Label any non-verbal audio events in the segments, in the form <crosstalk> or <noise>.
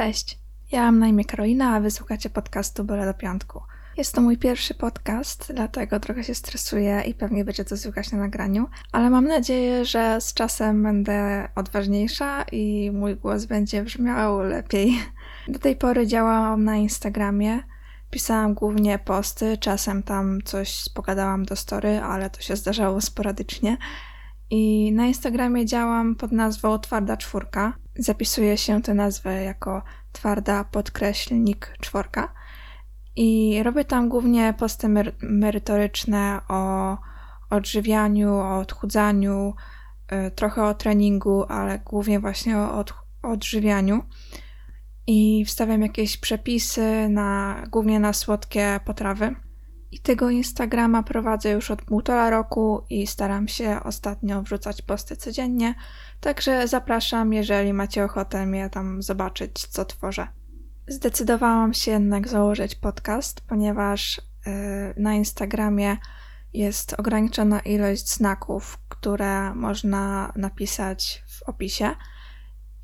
Cześć, ja mam na imię Karolina, a wysłuchacie podcastu Byle do Piątku. Jest to mój pierwszy podcast, dlatego trochę się stresuję i pewnie będzie to słychać na nagraniu, ale mam nadzieję, że z czasem będę odważniejsza i mój głos będzie brzmiał lepiej. Do tej pory działałam na Instagramie, pisałam głównie posty, czasem tam coś pogadałam do story, ale to się zdarzało sporadycznie. I na Instagramie działam pod nazwą Twarda Czwórka. Zapisuje się tę nazwę jako twarda podkreślnik czworka. I robię tam głównie posty mer- merytoryczne o odżywianiu, o odchudzaniu, y, trochę o treningu, ale głównie właśnie o odżywianiu. I wstawiam jakieś przepisy na, głównie na słodkie potrawy. I tego Instagrama prowadzę już od półtora roku i staram się ostatnio wrzucać posty codziennie, także zapraszam, jeżeli macie ochotę mnie tam zobaczyć, co tworzę. Zdecydowałam się jednak założyć podcast, ponieważ yy, na Instagramie jest ograniczona ilość znaków, które można napisać w opisie.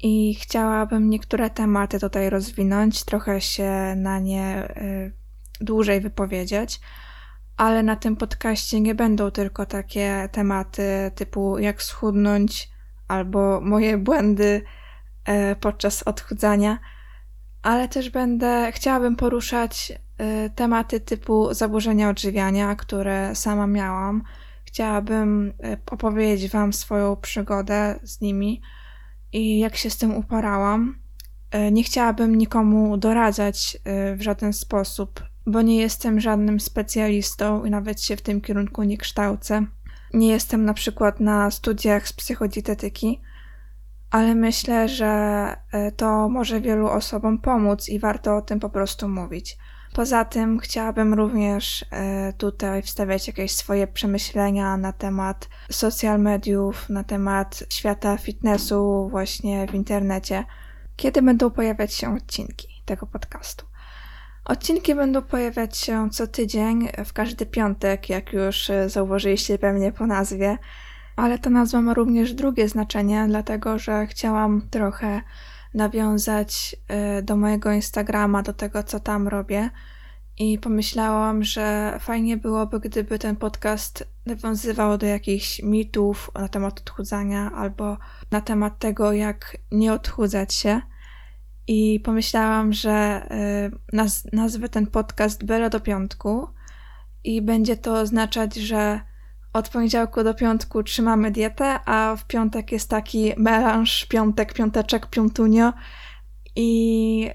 I chciałabym niektóre tematy tutaj rozwinąć, trochę się na nie yy, dłużej wypowiedzieć, ale na tym podcaście nie będą tylko takie tematy typu jak schudnąć albo moje błędy e, podczas odchudzania, ale też będę, chciałabym poruszać e, tematy typu zaburzenia odżywiania, które sama miałam. Chciałabym e, opowiedzieć Wam swoją przygodę z nimi i jak się z tym uporałam. Nie chciałabym nikomu doradzać w żaden sposób, bo nie jestem żadnym specjalistą i nawet się w tym kierunku nie kształcę. Nie jestem na przykład na studiach z psychodietetyki, ale myślę, że e, to może wielu osobom pomóc i warto o tym po prostu mówić. Poza tym chciałabym również e, tutaj wstawiać jakieś swoje przemyślenia na temat social mediów, na temat świata fitnessu właśnie w internecie, kiedy będą pojawiać się odcinki tego podcastu. Odcinki będą pojawiać się co tydzień, w każdy piątek, jak już e, zauważyliście pewnie po nazwie. Ale ta nazwa ma również drugie znaczenie, dlatego że chciałam trochę nawiązać e, do mojego Instagrama, do tego, co tam robię. I pomyślałam, że fajnie byłoby, gdyby ten podcast nawiązywał do jakichś mitów na temat odchudzania albo na temat tego, jak nie odchudzać się i pomyślałam, że y, naz nazwę ten podcast Bela do piątku i będzie to oznaczać, że od poniedziałku do piątku trzymamy dietę, a w piątek jest taki melanż, piątek, piąteczek, piątunio i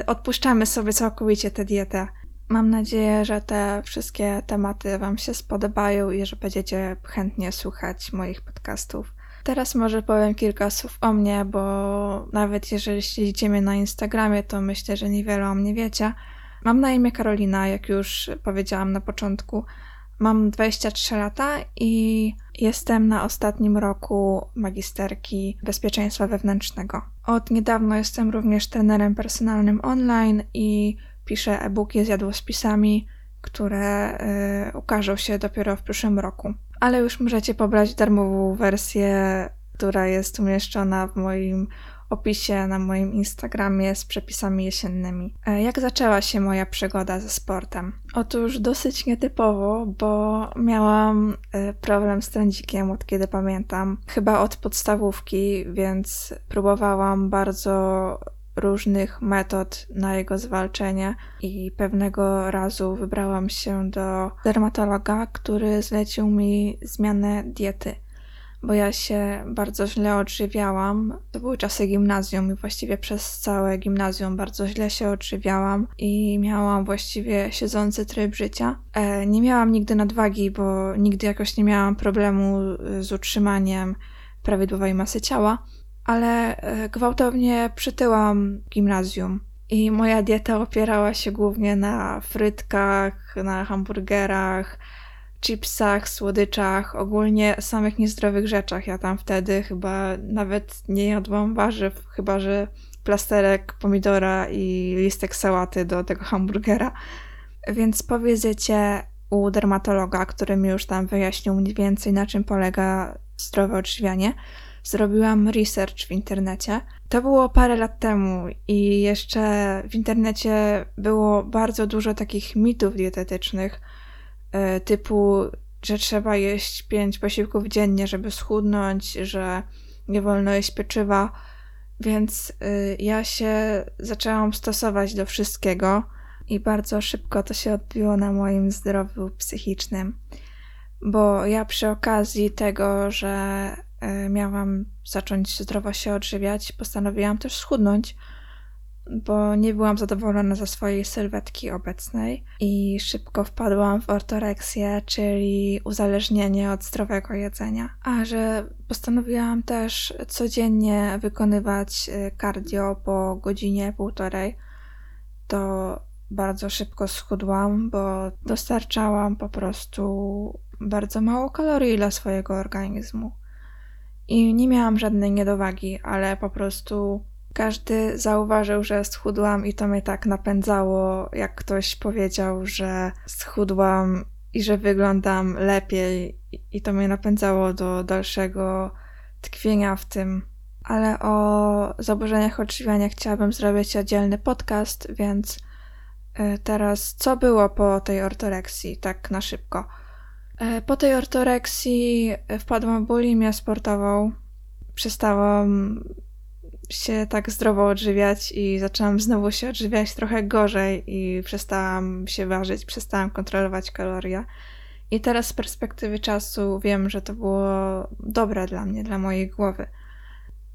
y, odpuszczamy sobie całkowicie tę dietę. Mam nadzieję, że te wszystkie tematy Wam się spodobają i że będziecie chętnie słuchać moich podcastów. Teraz może powiem kilka słów o mnie, bo nawet jeżeli śledzicie mnie na Instagramie, to myślę, że niewiele o mnie wiecie. Mam na imię Karolina, jak już powiedziałam na początku. Mam 23 lata i jestem na ostatnim roku magisterki bezpieczeństwa wewnętrznego. Od niedawno jestem również trenerem personalnym online i piszę e-booki z jadłospisami, które y, ukażą się dopiero w przyszłym roku ale już możecie pobrać darmową wersję, która jest umieszczona w moim opisie na moim Instagramie z przepisami jesiennymi. E, jak zaczęła się moja przygoda ze sportem? Otóż dosyć nietypowo, bo miałam e, problem z trędzikiem od kiedy pamiętam, chyba od podstawówki, więc próbowałam bardzo różnych metod na jego zwalczenie i pewnego razu wybrałam się do dermatologa, który zlecił mi zmianę diety, bo ja się bardzo źle odżywiałam. To były czasy gimnazjum i właściwie przez całe gimnazjum bardzo źle się odżywiałam i miałam właściwie siedzący tryb życia. E, nie miałam nigdy nadwagi, bo nigdy jakoś nie miałam problemu z utrzymaniem prawidłowej masy ciała ale e, gwałtownie przytyłam gimnazjum. I moja dieta opierała się głównie na frytkach, na hamburgerach, chipsach, słodyczach, ogólnie samych niezdrowych rzeczach. Ja tam wtedy chyba nawet nie jadłam warzyw, chyba że plasterek pomidora i listek sałaty do tego hamburgera. Więc po wizycie u dermatologa, który mi już tam wyjaśnił mniej więcej na czym polega zdrowe odżywianie, zrobiłam research w internecie. To było parę lat temu i jeszcze w internecie było bardzo dużo takich mitów dietetycznych, e, typu, że trzeba jeść pięć posiłków dziennie, żeby schudnąć, że nie wolno jeść pieczywa. Więc y, ja się zaczęłam stosować do wszystkiego i bardzo szybko to się odbiło na moim zdrowiu psychicznym. Bo ja przy okazji tego, że miałam zacząć zdrowo się odżywiać, postanowiłam też schudnąć bo nie byłam zadowolona ze swojej sylwetki obecnej i szybko wpadłam w ortoreksję, czyli uzależnienie od zdrowego jedzenia. A że postanowiłam też codziennie wykonywać y, cardio po godzinie, półtorej, to bardzo szybko schudłam, bo dostarczałam po prostu bardzo mało kalorii dla swojego organizmu. I nie miałam żadnej niedowagi, ale po prostu każdy zauważył, że schudłam i to mnie tak napędzało, jak ktoś powiedział, że schudłam i że wyglądam lepiej i to mnie napędzało do dalszego tkwienia w tym. Ale o zaburzeniach odżywiania chciałabym zrobić oddzielny podcast, więc y, teraz co było po tej ortoreksji, tak na szybko. Y, po tej ortoreksji wpadłam w bulimię sportową. Przestałam się tak zdrowo odżywiać i zaczęłam znowu się odżywiać trochę gorzej i przestałam się ważyć, przestałam kontrolować kalorie. I teraz z perspektywy czasu wiem, że to było dobre dla mnie, dla mojej głowy.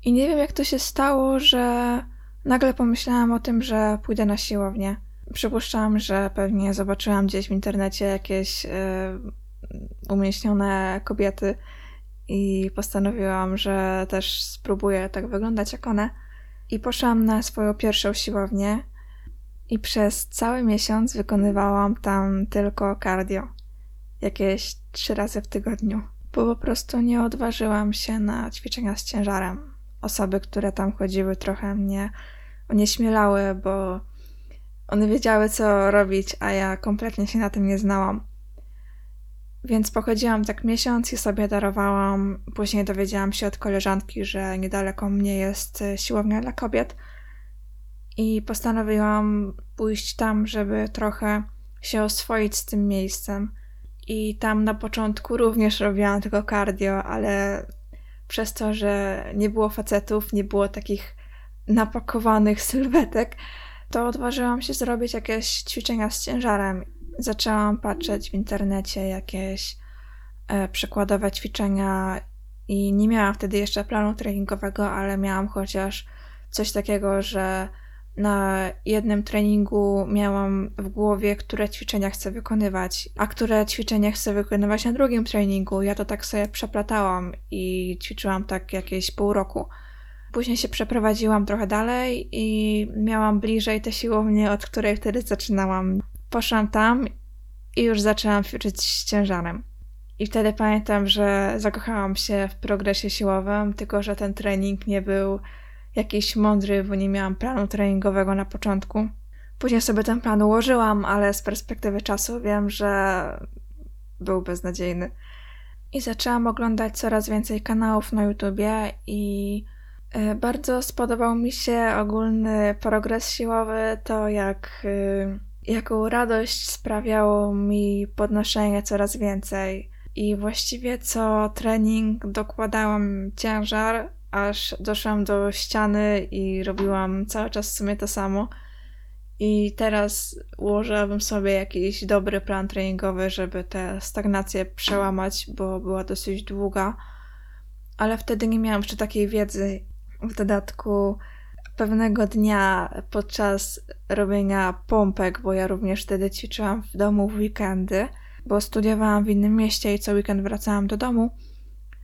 I nie wiem, jak to się stało, że nagle pomyślałam o tym, że pójdę na siłownię. Przypuszczam, że pewnie zobaczyłam gdzieś w internecie jakieś y, umieśnione kobiety, i postanowiłam, że też spróbuję tak wyglądać jak one. I poszłam na swoją pierwszą siłownię i przez cały miesiąc wykonywałam tam tylko cardio. Jakieś trzy razy w tygodniu. Bo po prostu nie odważyłam się na ćwiczenia z ciężarem. Osoby, które tam chodziły, trochę mnie onieśmielały, bo one wiedziały, co robić, a ja kompletnie się na tym nie znałam. Więc pochodziłam tak miesiąc i sobie darowałam. Później dowiedziałam się od koleżanki, że niedaleko mnie jest e, siłownia dla kobiet. I postanowiłam pójść tam, żeby trochę się oswoić z tym miejscem. I tam na początku również robiłam tylko cardio, ale przez to, że nie było facetów, nie było takich napakowanych sylwetek, to odważyłam się zrobić jakieś ćwiczenia z ciężarem zaczęłam patrzeć w internecie jakieś e, przykładowe ćwiczenia i nie miałam wtedy jeszcze planu treningowego, ale miałam chociaż coś takiego, że na jednym treningu miałam w głowie, które ćwiczenia chcę wykonywać, a które ćwiczenia chcę wykonywać na drugim treningu. Ja to tak sobie przeplatałam i ćwiczyłam tak jakieś pół roku. Później się przeprowadziłam trochę dalej i miałam bliżej tę siłownię, od której wtedy zaczynałam. Poszłam tam i już zaczęłam ćwiczyć z ciężarem. I wtedy pamiętam, że zakochałam się w progresie siłowym, tylko że ten trening nie był jakiś mądry, bo nie miałam planu treningowego na początku. Później sobie ten plan ułożyłam, ale z perspektywy czasu wiem, że był beznadziejny. I zaczęłam oglądać coraz więcej kanałów na YouTubie i e, bardzo spodobał mi się ogólny progres siłowy, to jak y, jaką radość sprawiało mi podnoszenie coraz więcej. I właściwie co trening dokładałam ciężar, aż doszłam do ściany i robiłam cały czas w sumie to samo. I teraz ułożyłabym sobie jakiś dobry plan treningowy, żeby tę stagnację przełamać, bo była dosyć długa. Ale wtedy nie miałam jeszcze takiej wiedzy. W dodatku pewnego dnia podczas robienia pompek, bo ja również wtedy ćwiczyłam w domu w weekendy, bo studiowałam w innym mieście i co weekend wracałam do domu.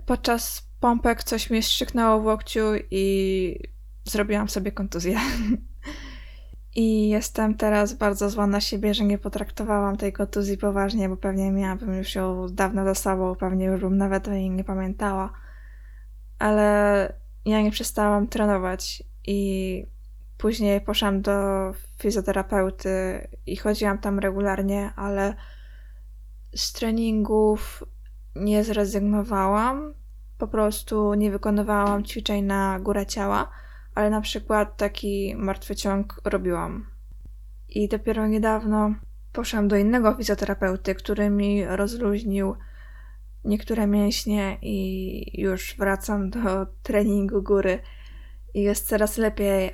Podczas pompek coś mi strzyknęło w łokciu i zrobiłam sobie kontuzję. <laughs> I jestem teraz bardzo zła na siebie, że nie potraktowałam tej kontuzji poważnie, bo pewnie miałabym już ją dawno za sobą, pewnie już bym nawet o niej nie pamiętała. Ale ja nie przestałam trenować i później poszłam do fizjoterapeuty i chodziłam tam regularnie, ale z treningów nie zrezygnowałam, po prostu nie wykonywałam ćwiczeń na górę ciała, ale na przykład taki martwy ciąg robiłam. I dopiero niedawno poszłam do innego fizjoterapeuty, który mi rozluźnił niektóre mięśnie i już wracam do <laughs> treningu góry i jest coraz lepiej,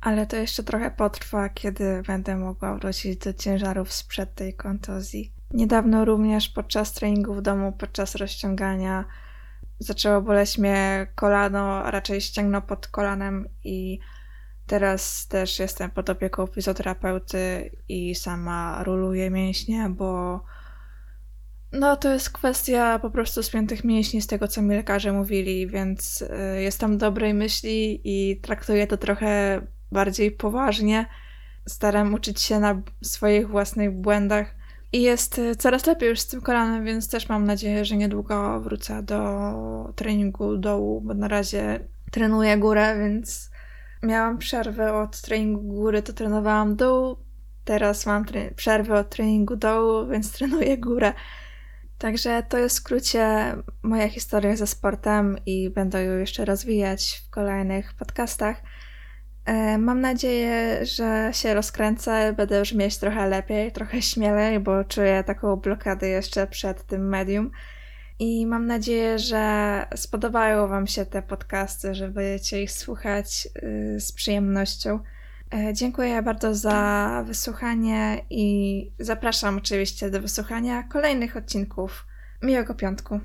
ale to jeszcze trochę potrwa, kiedy będę mogła wrócić do ciężarów sprzed tej kontuzji. Niedawno również podczas treningu w domu, podczas rozciągania zaczęło boleć mnie kolano, a raczej ścięgno pod kolanem i teraz też jestem pod opieką fizjoterapeuty i sama ruluję mięśnie, bo no to jest kwestia po prostu spiętych mięśni z tego, co mi lekarze mówili, więc y, jestem dobrej myśli i traktuję to trochę bardziej poważnie. Staram uczyć się na swoich własnych błędach i jest y, coraz lepiej już z tym kolanem, więc też mam nadzieję, że niedługo wrócę do treningu dołu, bo na razie trenuję górę, więc miałam przerwę od treningu góry, to trenowałam dół. Teraz mam przerwę od treningu dołu, więc <laughs> trenuję górę. Także to jest w skrócie moja historia ze sportem i będę ją jeszcze rozwijać w kolejnych podcastach. E, Mam nadzieję, że się rozkręcę, będę już mieć trochę lepiej, trochę śmielej, bo czuję taką blokadę jeszcze przed tym medium. I mam nadzieję, że spodobają Wam się te podcasty, że będziecie ich słuchać y, z przyjemnością. E, Dziękuję bardzo za wysłuchanie i zapraszam oczywiście do wysłuchania kolejnych odcinków. Miłego piątku.